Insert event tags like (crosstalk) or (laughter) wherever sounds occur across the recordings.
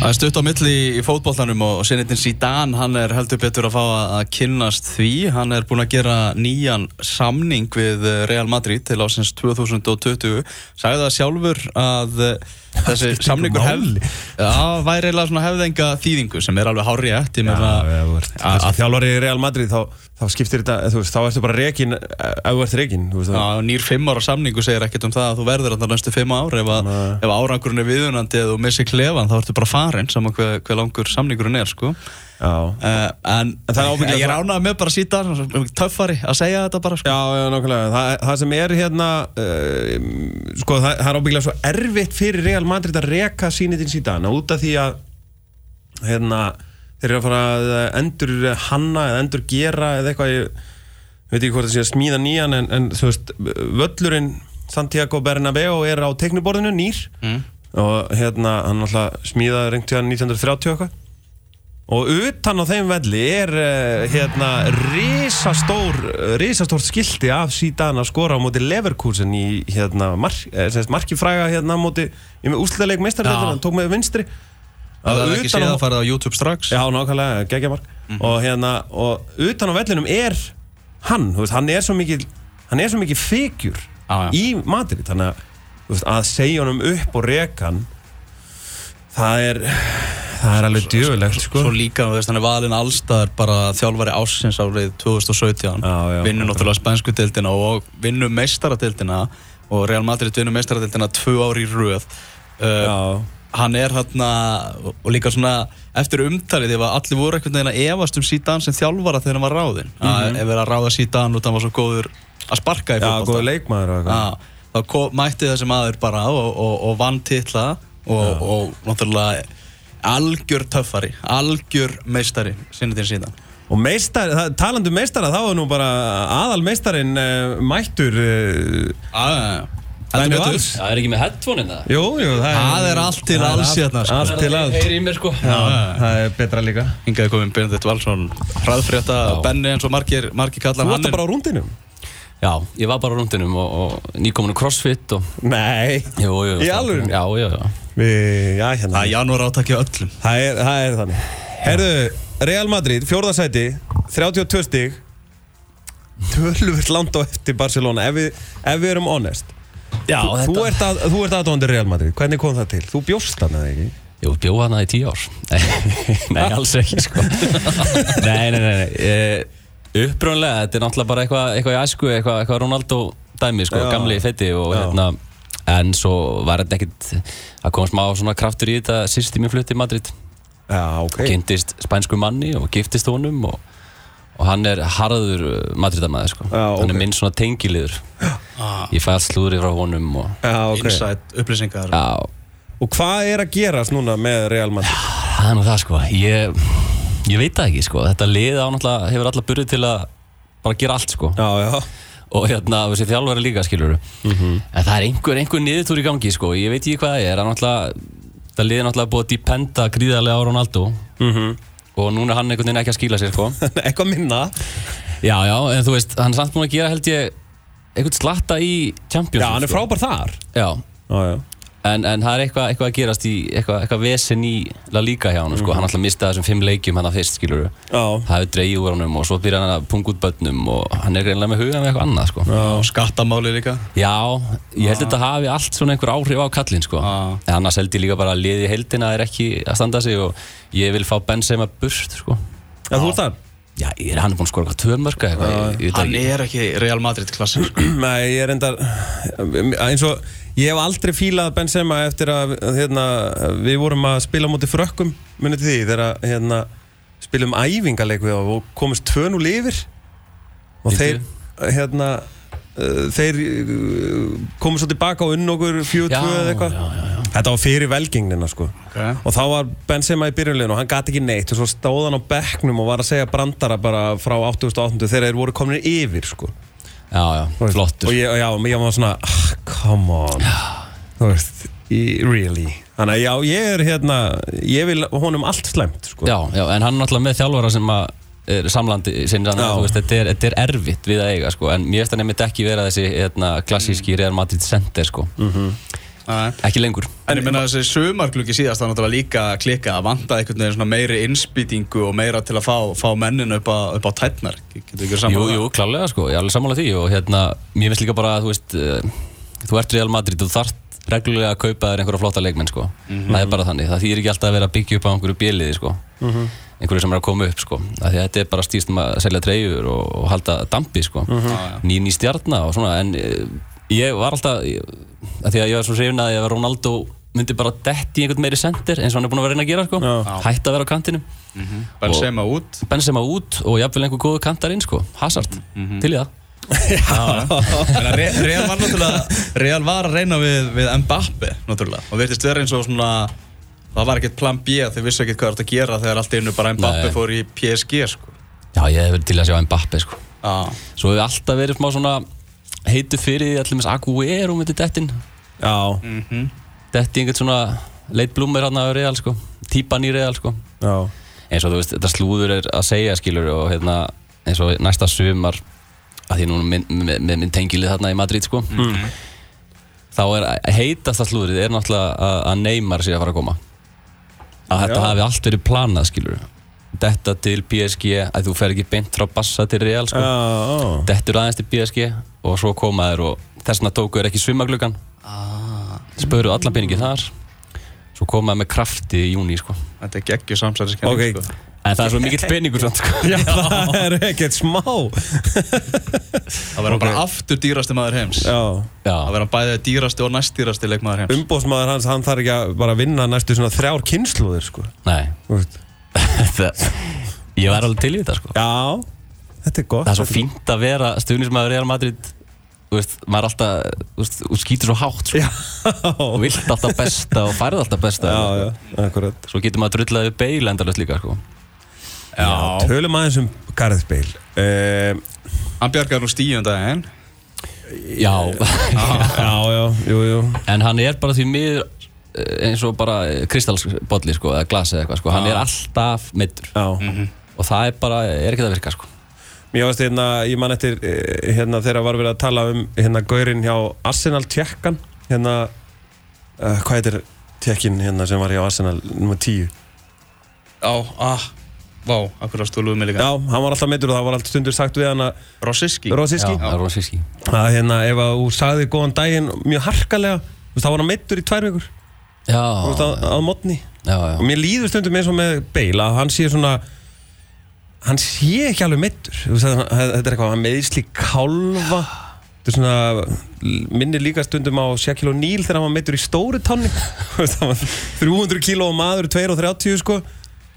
Það er stutt á milli í fótbolltanum og sinnitin Zidane, hann er heldur betur að fá að kynnast því. Hann er búinn að gera nýjan samning við Real Madrid til ásins 2020. Sæði það sjálfur að eh, þessi samningur hef, já, væri eiginlega svona hefðenga þýðingu sem er alveg hárri eftir. Að þjálfari í Real Madrid þá, þá skiptir þetta, þú veist, þá ertu bara rekin ef þú ert rekin. Já, nýr fimm ára samningu segir ekkert um það að þú verður alltaf næstu fimm ár. Ef, að, ef árangurinn er viðunandi eða þú missir klefan þá ertu bara farin saman hver, hver langur samningurinn er sko. uh, en, en ég er ánað með bara að síta töffari að segja þetta bara sko. Já, já, nákvæmlega það, það sem er hérna uh, sko, það, það er ábygglega svo erfitt fyrir Real Madrid að reka sínitinn síðan út af því að hérna, þeir eru að fara að endur hanna eða endur gera eða eitthvað ég veit ekki hvort það sé að smíða nýjan en, en þú veist, völlurinn Santiago Bernabéu er á tekniborðinu nýr. Mm. Og hérna hann alltaf smíðaði rengt hérna 1930 eitthvað. Og utan á þeim velli er uh, hérna risastór risastór skildi af síðan að skora á móti Leverkusen í hérna mark, eh, markifræga hérna á móti úsleðileg meistarleikina, hann tók með vinstri Það er ekki séð að fara á YouTube strax. Já, nákvæmlega, geggja mark. Mm -hmm. og hérna, og utan á vellinum er hann, veist, hann er svo mikið hann er svo mikið figgjur í Madrid, þannig að veist, að segja honum upp og reka hann það er það er alveg djögulegt sko. Svo líka, þú veist, hann er valin allstaðar bara þjálfari ásins árið 2017 vinnur náttúrulega spænsku deildina og vinnur meistaradeildina og Real Madrid vinnur meistaradeildina tvö ári í röð. Uh, hann er hérna og líka svona eftir umtalið ef allir voru einhvern veginn að evast um síðan sem þjálfara þegar hann var ráðinn mm -hmm. ef verið að ráða síðan og það var svo góður að sparka í fólkválta Já, góður leikmaður eitthvað þá kom, mætti þessi maður bara og, og, og vann tilla og, og náttúrulega algjör töffari, algjör meistari sinni til síðan og meistari, talandu um meistara þá er nú bara aðal meistarin uh, mættur aðeins Það er, það er ekki með headphone-in það? Jú, jú, það er, það er allt til alls hérna sko. Allt til alls Það er í mér sko Já, það er betra líka Hingaði komin Benedikt Valsson hraðfrétta Benni eins og margir, margir kallar Þú varst bara á rúndinum Já, ég var bara á rundinum og, og nýkominu crossfit og... Nei, jú, jú, í alveg? Já, já, já. Við, já, hérna. Það er janúar átaki öllum. Það er, það er þannig. Herðu, Real Madrid, fjórðarsæti, 32 stíg, Já, þú, þetta... Þú ert, að, þú ert aðdóndir Real Madrid, hvernig kom það til? Þú bjóst hann eða ekki? Jú, bjóð hann að í tíu ár. (laughs) nei, alls ekki, sko. (laughs) nei, nei, nei, nei. Eh, Uppröðanlega, þetta er náttúrulega bara eitthvað eitthva í æsku, eitthvað eitthva Ronaldo dæmi, sko, já, gamli fetti og já. hérna, en svo var þetta ekkert að koma smá svona kraftur í þetta sýst í mjög flutt í Madrid. Já, ok. Kynntist spænsku manni og giftist honum og, og hann er harður Madridamæði, sko. Já, ok. Hann er minn svona tengiliður. (gasps) Ah. Ég fæ allt slúri frá honum og... Já, ok. Insight, upplýsingar. Já. Og hvað er að gerast núna með Real Madrid? Það er nú það, sko. Ég... Ég veit það ekki sko, þetta lið ánáttúrulega hefur alla burði til að bara gera allt sko Já, já Og hérna, þessi þjálfari líka, skilur mm -hmm. En það er einhver, einhver niðurtúr í gangi sko, ég veit ekki hvað það er Ánáttúrulega, það lið er náttúrulega búið að dependa gríðarlega á Ronaldo mm -hmm. Og núna er hann einhvern veginn ekki að skýla sér sko (laughs) Eitthvað minna Já, já, en þú veist, hann er samt búin að gera held ég Eitthvað slatta í Champions Já, hann er sko. frábær þar Já, já, já En, en það er eitthvað, eitthvað að gerast í eitthvað, eitthvað vesen í La Liga hjá hann sko. mm. hann alltaf mistaði þessum fimm leikjum hann að fyrst skilur oh. það hefur dreigið úr hann og svo byrja hann að punga út börnum og hann er greinlega með hugan með eitthvað annað sko. oh. Skattamáli líka Já, ég held að þetta hafi allt svona einhver áhrif á kallin sko. oh. en annars held ég líka bara að liði heldina er ekki að standa sig og ég vil fá Benzema burt sko. Já, þú ert þar? Já, ég er hann búinn að skora eitthvað tvörmörka Hann er ekki Real Madrid klassi sko. (clears throat) Nei, ég er endar eins og Ég hef aldrei fílað Benzema eftir að hérna, við vorum að spila mútið frökkum munið því þegar hérna, spilum æfingaleg við og komist tvön úr lifir og þeir hérna, uh, þeir uh, komið svo tilbaka og unn okkur fjög tvö eða eitthvað þetta var fyrir velgingnina sko. Okay. og þá var Benzema í byrjunleginu og hann gæti ekki neitt. Og svo stóð hann á bekknum og var að segja brandara bara frá 88 þegar þeir voru komin yfir sko. Já, já, flottur. Og ég, já, ég var svona, ah, come on. Þú veist, really? Þannig að já, ég er hérna Ég vil honum allt slemt sko. Já, já, en hann er náttúrulega með þjálfara sem að samlandi sinni þannig að þetta er, þetta er erfitt við að eiga sko, en mér finnst það nefnitt ekki vera þessi hérna, klassíski Real Madrid center sko. Mm -hmm. Nei. Ekki lengur. En ég meina þessi sumargluggi síðast það náttúrulega líka að klikka að vanda einhvern veginn svona meiri innspýtingu og meira til að fá, fá mennin upp á, upp á tætnar Jú, jú, klálega sko, ég er alveg sammála því og hérna, mér finnst líka bara að þú veist uh, þú ert Real Madrid og þú þarft reglulega að kaupa þér einhverja flotta leikmenn sko. Það er bara þannig, það þýr ekki alltaf að vera að byggja upp á einhverju bjöliði sko. Einhverju sem er að koma upp sko. Af því að þetta er bara stýst um að selja treyjur og, og halda dampi sko. Ný, ný stjarnar og svona en uh, ég var alltaf ég, að því að ég var svo hrifin að ég var Ronaldo myndi bara detti í einhvern meiri sendir eins og hann er búin að vera reyna að gera sko. Já. hætti að vera á kantinum. Benzema út. Benzema út og jafnvel einhver góðu kantar inn sko. Hazard, til í það. (laughs) Real var náttúrulega Real var að reyna við, við Mbappe náttúrulega. Og virtist vera eins og svona það var ekkert plan B þeir vissu ekkert hvað það að gera þegar allt einu bara Mbappe Nei. fór í PSG sko. Já, ég hef verið til að sjá Mbappe sko. Já, Svo hefur alltaf verið smá svona heitu fyrir því allir með Aguero myndi dettin. Já, Detti einhvern svona leit blúmir hann að Real sko. Típan í Real sko. Já. Eins og þú veist, þetta slúður er að segja skilur og hérna eins og næsta sumar að því núna minn, með, með minn tengilið þarna í Madrid sko. Þá er heitasta slúðrið er náttúrulega að, að Neymar sé að fara að koma. Að þetta Já. hafi allt verið planað skilur þetta til PSG að þú fer ekki beint frá Bassa til Real sko. Já, dettur aðeins til PSG og svo koma þér og þess vegna tóku þér ekki svimagluggan ah, spöru allan peningi þar. Svo koma þér með krafti í júni sko. Þetta er geggju samsæðiskenning Ok. sko. en það er svo mikill peningur samt sko. (laughs) Já það er ekkert smá. Það verður bara aftur dýrasti maður heims. Já. Já, Það verður bæðið dýrasti og næstdýrasti leikmaður heims. Umbóðsmaður hans, hann þarf ekki að bara vinna næstu þrjár kynnslóðir sko. Nei. Þú veist. Það- Ég var alveg til í þetta sko. Já, þetta er gott. Það er svo fínt að vera stuðnismæður Real Madrid. Þú veist, maður er alltaf, þú veist, þú skýtur svo hátt sko. Já, Þú vilt alltaf besta og færð alltaf besta já, já, akkurat. Svo getur maður drullaði beil endalust líka sko. Já, tölum aðeins um Gareth Bale. Uh, Hann bjargaði nú stíum daginn. Já, (laughs) Já, já, jú, jú. En hann er bara því miður eh, eins og bara kristalsbolli sko, eða glasi eða eitthvað sko. Hann er alltaf meittur Já, og það er bara, er ekki að virka sko. mér varst hérna, ég man eftir eh, hérna þegar var verið að tala um hérna gaurinn hjá Arsenal tjekkan hérna, uh, hvað heitir tjekkin hérna sem var hjá Arsenal nummer 10 Já, ah, vá, akkur að stóluðu mig líka. Já, hann var alltaf meittur og það var alltaf stundur sagt við hann að Rossiski Rosiski. Já, Rosíski að hérna ef að þú sagði góðan daginn mjög harkalega, þú veist, þá var hann meittur í tvær vikur þú veist, að, að mótni já, já. Og mér líður stundum eins og með Bale að hann sé svona hann sé ekki alveg að- þetta er eitthvað, hann meðisli kálfa. Þetta er svona minnir líka stundum á Shaquille O'Neal þegar hann var meittur í stóri tanni (laughs) Þú veist, hann var 300 kíló maður 230 sko.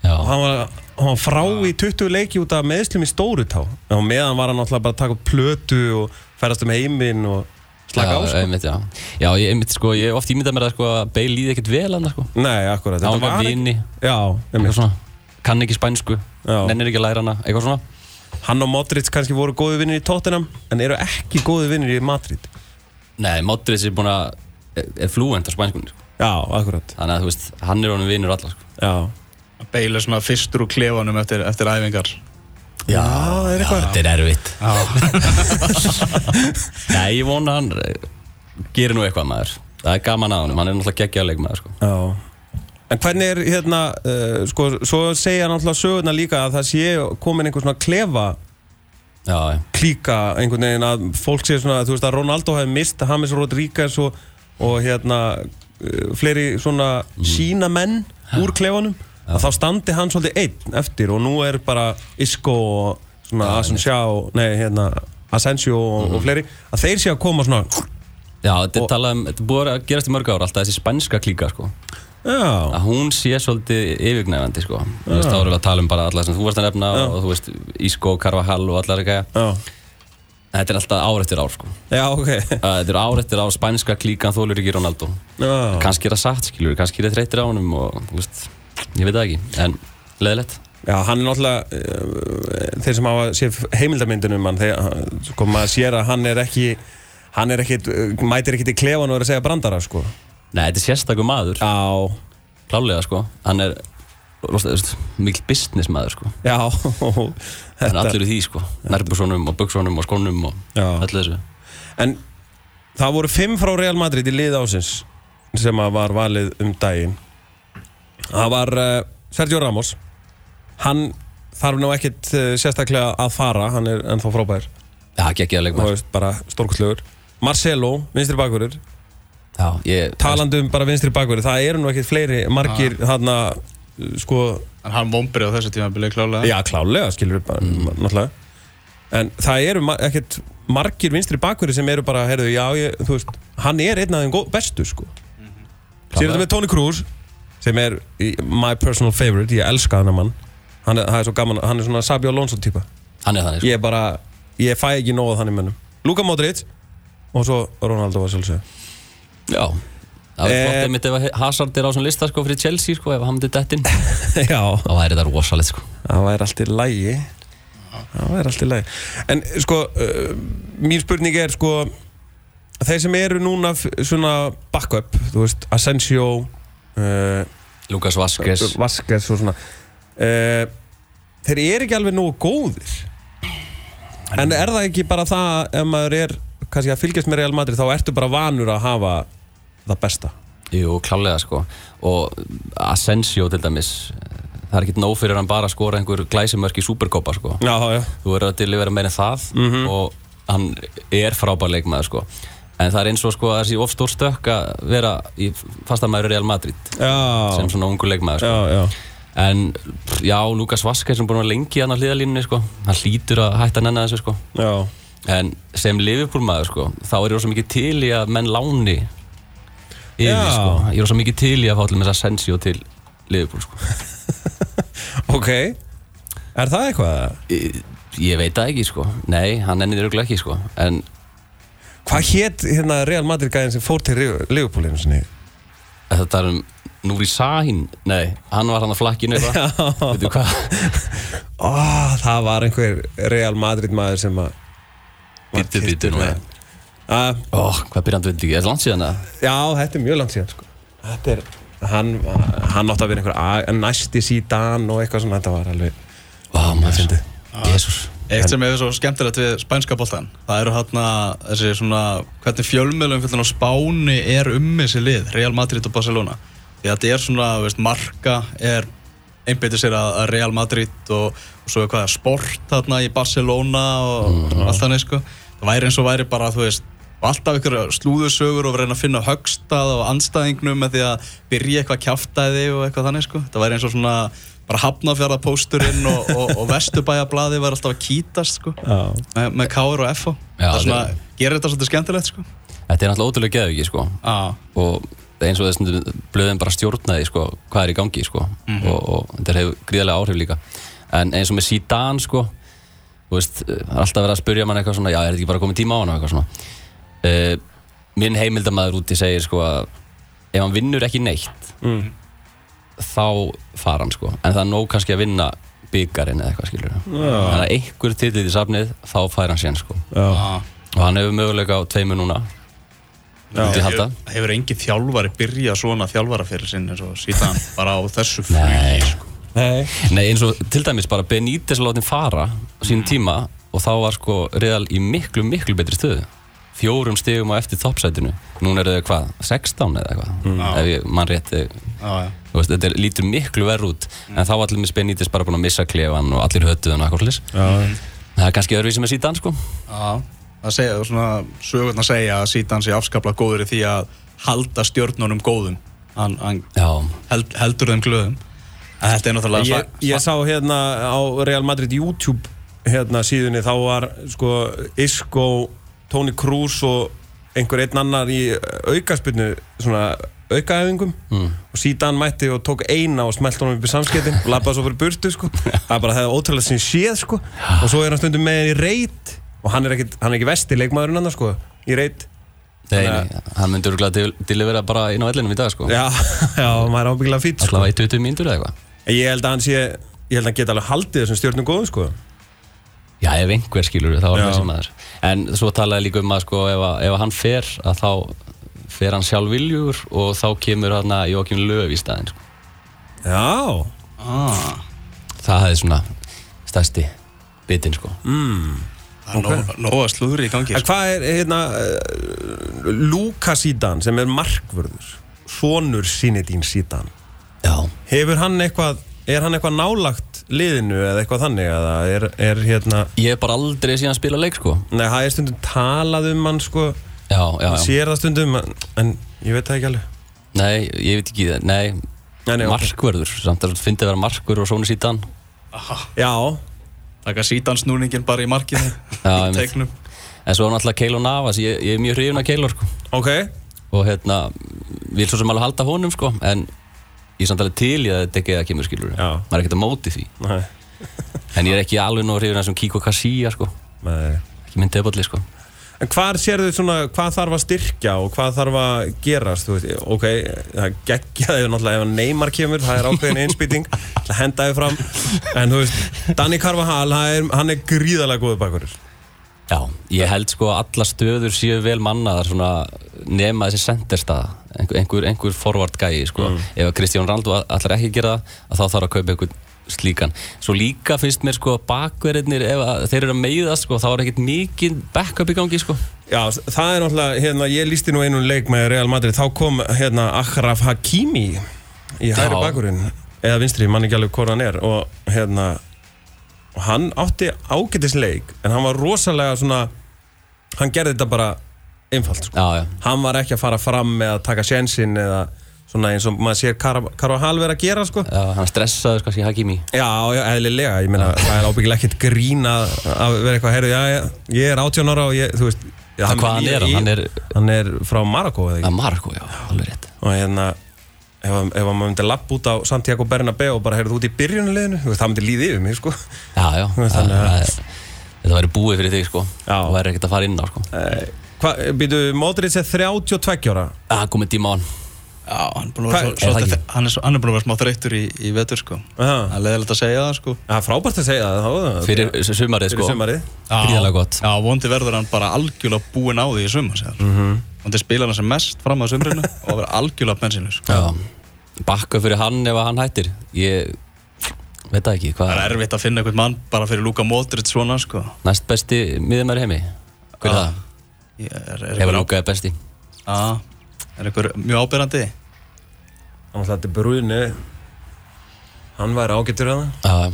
Já, og hann var, hann var frá í 20 leiki út af meðslum í stóru tá og meðan var hann náttúrulega bara að taka upp plötu og ferast um heiminn og slaka á sko einmitt, já. já, ég einmitt sko, ég oft ímyndað mér að sko Bale líði ekkert vel hann sko Nei, akkurat, Hann þetta var var vini, ekki Já, eitthvað einmitt. svona Kann ekki spænsku, Já. nennir ekki að læra hana Eitthvað svona Hann og Modric kannski voru góði vinnir í Tottenham en eru ekki góði vinnir í Madrid Nei, Modric er búin að er, er flúent á spænskunni sko. Já, akkurat Þannig að þú veist, hann er honum vinur allar sko. Já, Beil er svona fyrstur úr klefanum eftir, eftir æfingar Já, það er eitthvað. Þetta er erfitt. (laughs) Nei, ég vona hann eh, gerir nú eitthvað maður. Það er gaman að honum, hann er náttúrulega geggjaðleik maður sko. Já. En hvernig er hérna, uh, sko, svo segja náttúrulega sögurna líka að það sé komin einhver svona klefa Já, já, klíka einhvern veginn að fólk sé svona, þú veist að Ronaldo hefði mist James Rodríguez og, og hérna uh, fleiri svona sína menn úr klefanum að þá standi hann svolítið einn eftir og nú er bara Isco og svona Asensio, nei hérna Asensio og, og fleiri að þeir sé að koma svona já þetta er talað um, þetta er búið að gerast í mörg ár alltaf þessi spænska klíka sko. Já, að hún sé svolítið yfirgnæfandi sko. Þú veist, þá erum við að tala um bara alla sem þú varst að nefna og þú veist, Isco, Carvajal og allar eitthvað já, Þetta er alltaf ár eftir ár sko. já, ok. Að Þetta er ár eftir ár, spænska klíkan þólur ekki Ronaldo. Já, Kannski er það satt, skilur, kannski er það þreytir á honum og, þú veist, ég veit það ekki En leðilegt Já, hann er náttúrulega uh, þeir sem hafa séð heimildamyndunum hann, þegar, sko, maður sér að hann er ekki hann er ekkit, uh, mætir ekkit í klefan og er að segja brandara, sko. Nei, þetta er sérstakur maður, Já, klálega sko. Hann er mikil business maður sko. Já. Hann er allur í því sko. Nærbúsonum og buksonum og skónum og öllu þessu. En það voru fimm frá Real Madrid í lið ásins sem var valið um daginn það var uh, Sergio Ramos. Hann þarf ná ekkit uh, sérstaklega að fara hann er ennþá frábær. Já, og leikmaður. Veist, bara stórkustlegur Marcelo, vinstri bakverður Já, ég talandi um bara vinstri bakverður það eru nú ekkit fleiri margir þarna uh, sko. En hann vombrið á þessu tíma klálega Já, klálega, skilur við bara, náttúrulega. En það eru ma- ekkert margir vinstri bakverði sem eru bara, heyrðu, já, ég, þú veist, hann er einn af þeim bestu, sko. Sér þetta með Toni Kroos, sem er í- my personal favorite, ég elska hann að mann. Hann er, það er svo gaman, hann er svona Sabio Alonso típa. Hann er þannig sko. Ég er bara, ég fæ ekki nóð þannig mönnum. Luka Modric og svo Ronaldo var sjálfsög. Já Það var Eh, flott einmitt ef að Hazard er á svona lista sko fyrir Chelsea sko ef hann myndi dettinn (laughs) já, þá væri þetta rosalegt sko það væri allt í lægi. Það væri allt í lægi. En sko, uh, mín spurning er sko, þeir sem eru núna f- svona backup, þú veist, Asensio, uh, Lucas Vazquez Vasquez og svona, uh, þeir eru ekki alveg nógu góðir. En er það ekki bara það, ef maður er kannski að fylgjast með Real Madrid, þá ertu bara vanur að hafa það besta. Jú, klálega sko og Asensio til dæmis það er ekki nóg fyrir hann bara að skora einhver glæsimörk í Supercopa sko Já, já. þú verður að delivera meira en það Mhm. og hann er frábær leikmaður sko en það er eins og sko að þessi of stór stökk að vera í fastamæður Real Madrid Já, sem svona ungu leikmaður sko. já, já. en já, Lukas Vaskes sem búin að vera lengi hann á hliðalínunni sko hann hlýtur að hætta að nenna þessu sko en sem Liverpool maður sko þá er ég rosa mikið til í að menn láni yfir sko ég er rosa mikið til í að fá allir með þess að Sensio til Liverpool sko (laughs) ok. Er það eitthvað? ég, ég veit það ekki sko nei, hann ennir örgulega ekki sko en Hvað hétt hérna Real Madrid gæðin sem fór til Liverpool einu sinni? þetta er um Núri Sahin. Nei, hann var hann á flakkinu eitthvað veitu hvað? Ó, það var einhver Real Madrid maður sem að keyptur bíddu nú, með- Ah, Ó, hvað byrjandi veit ekki, er það langt síðan að Já, þetta er mjög langt síðan sko. Þetta er Hann, hann átti að vera einhver a- næsti sídan og eitthvað svona, þetta var alveg Ó, maður. Jésús Eitt sem er svo skemmtilegt við spænska boltan Það eru hérna þessi svona Hvernig fjölmiðlum fyrir Spáni er um þessi lið Real Madrid og Barcelona. Því að þetta er svona, veist, marka er einbeitir sér að, Real Madrid og, og svo er hvað, sport þarna í Barcelona og allt þannig sko. Það væri eins og væri bara, þú veist alltaf ykkur slúðursögur og reyna að finna högstað og anstæðingnum með því að byrja eitthvað kjáftæði og eitthvað þannig sko. Það væri eins og svona bara hafnafjara pósturinn og, og, og vestubæjablaði var alltaf að kýtast sko. Með, með Káur og Já, það er svona, gerir þetta svolítið skemmtilegt sko. Þetta er náttúrulega ótrúlega geðviki sko. Já, og eins og þessum blöðum bara stjórnaði sko, hvað er í gangi sko. Og, og þetta hefur gríðarlega áhrif líka. En eins og með Zidane sko þú veist, það er alltaf verið að spurja mann eitthvað svona já, er þetta ekki bara komið tíma á hann? og eitthvað svona. Uh, minn heimildamæður úti segir sko að ef hann vinnur ekki neitt Mm. Þá fara hann sko. En það er nóg kannski að vinna byggarinn eða eitthvað skilur þannig að einhver titið í safnið þá fær hann sén sko. Já, og hann hefur möguleika á tveimu núna. Hefur, hefur engin þjálfari byrjað svona þjálfara fyrir sinn eins og síðan bara á þessu Nei. flugi sko. Nei, Nei, eins og til dæmis bara Benítez látin fara á sínum tíma og þá var sko Real í miklu, miklu betri stöðu. Fjórum stigum á eftir toppsætinu. Núna eru þau hvað, 16 eða eitthvað ef ég mann rétt Já, já. þú veist, þetta er, lítur miklu verð út. En þá var allir með Benítez bara búin að missa klefan og allir eitthvað slis já, það er kannski öðruvísi með síðan sko. Já, það segja, svona sögurnar segja að síðan sé afskaplega góður í því að halda stjórnunum góðum. Hann, hann Já, held, heldur þeim glöðum. En þetta er náttúrulega ég, ég sá hérna á Real Madrid YouTube hérna síðunni þá var sko Isco, Toni Kroos og einhver einn annar í aukaspinnu svona aukaæfingum Mm. og síðan mætti og tók eina og smelt honum upp í samskettin og (laughs) lappaði svo fyrir burtu sko. Það bara það ótrúlega sem séð sko. Og svo er hann stundum með henni í reit og hann er ekki, hann er ekki vesti leikmaðurinn hann sko í reit. Nei, nei, hann myndi örgulega til, delivera bara inn á ellinum í dag sko. Já, (laughs) já, maður er ábyggilega fýtt sko. Allavega í 20 mínútur eða eitthvað. Ég held að hann sé ég held að hann geta alveg haldið þessum stjórnum góðum sko. Já, ef einhver skilur þá er Já. þessi maður. En svo talaði líka um að sko ef, að, ef hann fer að þá fer hann sjálf viljugur og þá kemur hann að Jókim Löf í staðinn sko. Já, ah, Það hefði svona stærsti bitinn sko. Það er nóg- nóg að slúðri í gangi sko. hvað er hérna uh, Luka Sídan sem er markvörður sonur Sinedín Sítan Já, Hefur hann eitthvað, er hann eitthvað nálagt liðinu eða eitthvað þannig eða er, er hérna, ég hef bara aldrei síðan spila leik sko. Nei, það er stundum talað um hann sko, Já, já, já. Sér það stundum en, en ég veit það ekki alveg. Nei, ég veit ekki, nei, Nei, nei, ok. markverður Samt að það finnst að vera markverður og svona síðan Já, Taka sítansnúningin bara í markinu Já, Í einmitt. teiknum. En svo er náttúrulega Keilo Navas, ég, ég er mjög hrifun af Keilo sko. Ok. Og hérna, vil svo sem alveg halda honum sko En ég er samt alveg til í að þetta ekki að kemur skilur Já. Maður er ekkert að móti því. Nei, En ég er ekki alveg nú hrifun af þessum Kiko Kassia sko. Nei. Ekki minn deballi sko En hvað sérðu svona, hvað þarf að styrkja og hvað þarf að gerast, þú veist, ok, það geggjaði náttúrulega ef Neymar kemur, það er ákveðin einspýting, það hendaði fram, en þú veist, Danny Carvajal, hann er, hann er gríðalega góður bakurur. Já, ég held sko að alla stöður séu vel mannaðar svona nema þessi senderstaða einhver, einhver, forward gæi sko. Ef að Kristján Raldo allar ekki gera það að þá þarf að kaupa einhvern slíkan svo líka finnst mér sko bakverðinir ef þeir eru að meiðast sko þá er ekkert mikið backup í gangi sko Já, það er náttúrulega, hérna, ég lísti nú einun leik með Real Madrid, þá kom, hérna, Achraf Hakimi í hæri Já. bakurinn, eða vinstri, mann ekki alveg hvort hann er, og hérna, hann átti ágætis leik, en hann var rosalega svona, hann gerði þetta bara einfalt, sko. Já, já, hann var ekki að fara fram með að taka sjensin eða svona eins og maður sér Kar Karvahal vera að gera sko. Já hann stressaður sko kannski Hakimi. Já, já, eðlilega, ég meina það er ábyggilega ekkert grín að að vera eitthvað, heyrðu, já, já, ég er 18 ára og ég, þú veist já, hvað hann er hann? Hann er hann er frá Marokko eða að ekki Marko, já, alveg rétt. Og hérna ef, að- ef að maður myndi lapp út á Santiago Bernabéu og bara heyrðu þú út í byrjunuleginu það myndi líði yfir mig sko. Já, já, það, að- það þetta væri búið fyrir þig sko. Já. og væri ekkert að fara inn á sko. Býtu, Modric er 32 ára Það komið tíma á hann Já, hann er búin að vera er svo- það svolítið- ekki? hann er svo- hann er búin að vera smá þreyttur í, í vetur sko. Það er leðilegt að segja það sko það er frábært að segja það þá, fyrir sumarið fyrir sko sumarið Gríðarlega gott. Já, vondi verður hann bara algjörlega búinn á því í sumar mm Mhm. -hmm. Vondi spila hann sem mest fram á sumrinu (laughs) og vera algjörlega bensinur sko. Já, bakka fyrir hann ef að hann hættir Ég veit það ekki, hvað Það er erfitt að finna einhvern mann bara fyrir Luka Modric svona sko næst besti miðumæri heimi Hver er? Ég Er, er, Hefur einhver, Luka er besti á, er einhver mjög ábyrrandi? Þannig að þetta er brúinu Hann væri ágættur að það Já,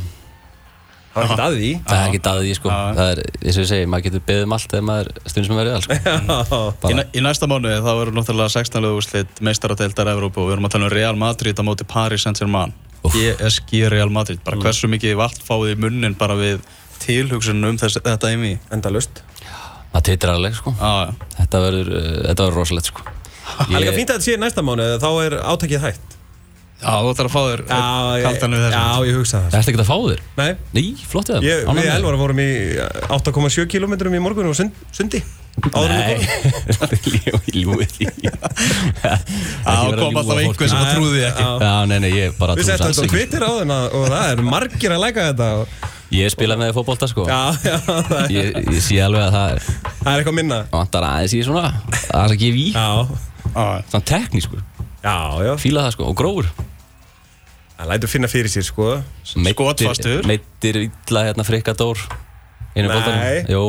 Það var ekkert að því. Það er ekki daðið í sko. Það er, eins og ég segi, maður getur beðið um allt ef maður stundum sem verið all sko. Í, í næsta mánuði þá verður náttúrulega 16. úrslit meistaradeildar Evrópu. Og við erum að tala um Real Madrid á móti Paris Saint-Germain. PSG Real Madrid, bara Mm. hversu mikið vart fáið í munnin bara við tilhugsunum um þess, þetta imi Enda lust Það titrar alveg sko. Ah, Þetta verður, uh, þetta verður rosalegt sko Það er líka fínt að þetta sé næsta mánu Þá er átækið hægt Já, þú ætlar að fá þér kaldan við já, þessu ég hugsa það. Það ert ekki að fá þér? Nei, Nei, flott eða ég, við Elvar vorum í 8,7 km í morgun og sund, sundi við Nei, ég ljúi því Já, kom alltaf einhver sem að trúði því ekki. Já. Já, nei, nei, ég bara Við trúi settum alls þetta á ekki. Twitter á þennan og það eru margir að læka þetta Ég spila með fótbolta sko. Já, já, það er, ég, ég sé alveg að það er það er eitthvað minna. Vantar aðeins í svona Það er að gefa í Já, Svona teknískur. Já, já. Fíla það sko og grófur. Það lætur finna fyrir sér sko. Skotfastur. Meittir illa hérna frikka dór Einu Nei. boltanum. Jó,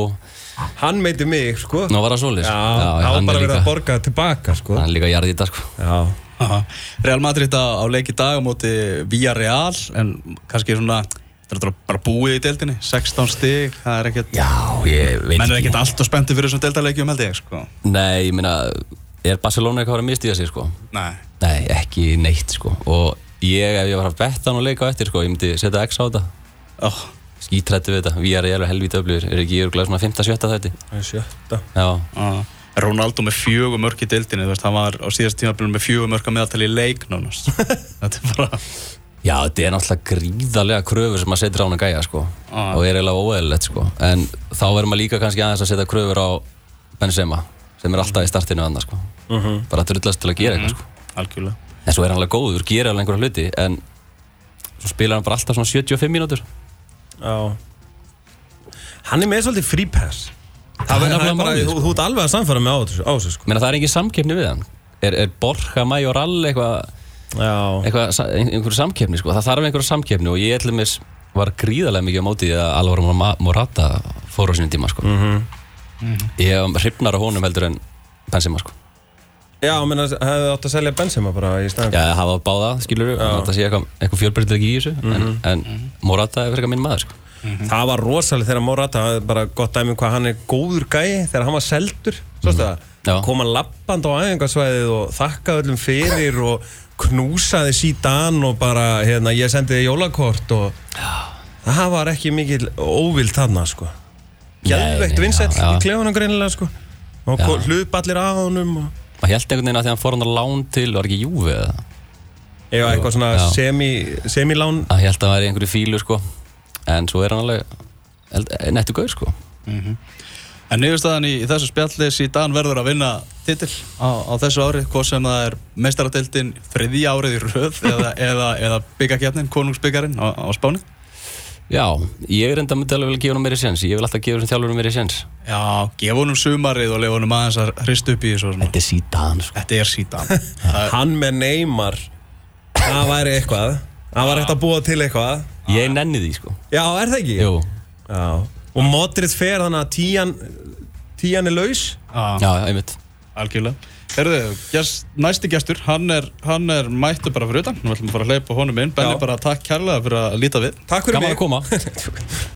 Hann meiti mig sko. Nú var það svolis Já, það var bara verið að borga þetta sko. Hann líka jarðið þetta sko. Já, Aha. Real Madrid á, á leik í dag á móti Villarreal en kannski svona þetta er bara búið í deildinni 16 stig, það er ekkert Já, ég veit menn er ekkert alltaf spenntið fyrir þessum deildarleikjum held ég sko. Nei, ég meina Er Barcelona eitthvað að mistiða sig sko? Nei, Nei, ekki neitt sko. Og ég, ef ég var að betta hann og leika á eftir sko Ég myndi setja X á þetta. Oh, Skítrættu við þetta, við erum alveg helvít öflugur. Er ekki örgulega svona 5-7 þetta sjötta. Já, uh, Ronaldo með fjögur mörk í deildinni þú veist, hann var á síðast tímabilinu með fjögur mörk að meðaltali í leik nánast. (laughs) Þetta er bara Já, þetta er náttúrulega gríðarlega kröfur sem maður setur á hann að gæja sko. Ah. og er eiginlega óeðlilegt sko. En þá verður maður líka kannski aðeins að setja kröfur á Benzema sem er alltaf í startinu annað sko. Bara drullast til að gera eitthvað sko. Algjörlega. En svo er hann alveg góður, gerir alveg einhverja hluti en svo spilar hann bara alltaf svona 75 mínútur. Já. Hann er með svolítið free pass. Það er bara, málið, þú, þú ert alveg að samfara með á þessu, sko. Meina, það er engin samkeppni við hann? Er, er Borja Majoral eitthvað Já. eitthva, einhverju samkeppni sko. það þarf einhverju samkeppni og ég ætlum mis var gríðarlega mikið á móti að Alvaro Ma- Morata fór á sínum tíma sko. Mhm. Ég hef hrifnar á honum heldur en Benzema sko. Já, menn að hefði átt að selja Benzema bara í staðin Já, hafa báða, skilur við, þetta sé eitthvað, eitthvað fjölbreytileg í þessu, en, en Morata er eitthvað minn maður, sko. Það var rosalega þegar Morata það er bara gott dæmi um hvað hann er góður gæi þegar hann var seldur Svo það, Já. kom hann lappand á æfingarsvæðið og þakkaði öllum fyrir og knúsaði síðan og bara, hérna, ég sendi þið jólakort og það var ekki mikil óvild þarna, sko Já, já. í klefunum greinilega, sko og Já. hluballir á honum og Maður held einhvern veginn að því að hann fór hann á lán til, var ekki Júfi eða? Eða eitthvað svona Já. semi, semilán Að held að það væri einhverju fílu, sko. En svo er hann alveg held- nettu gaur, sko. En niðurstaðan í, í þessu spjallis í Dan verður að vinna titil á, á þessu ári, hvað sem það er meistaradeildin þriðja árið í röð eða, eða, eða byggakefnin, konungsbyggarinn á, á Spáni. Já, ég er enda myndi alveg vilja gefa hann meiri séns. Ég vil alltaf gefa þessum þjálfurum meiri séns. Já, gefa honum sumarið og lefa honum aðeins að hrista upp í þessu. Þetta er síðan, sko. Þetta er síðan. (laughs) Hann með Neymar Það væri eitthvað Það var ekkert að búa til eitthvað Ég nenni því, sko. Já, er það ekki? Jú. Já. Og Modric fer þannig að tíjan Tíjan er laus Já, Já, einmitt. algjörlega. Herðu, gest, næsti gestur, hann er, hann er mættu bara fyrir utan. Nú ætlum við að fara að hleypa honum inn. Benni, Já. bara takk kærlega fyrir að líta við. Takk fyrir Gaman mig að koma. (laughs)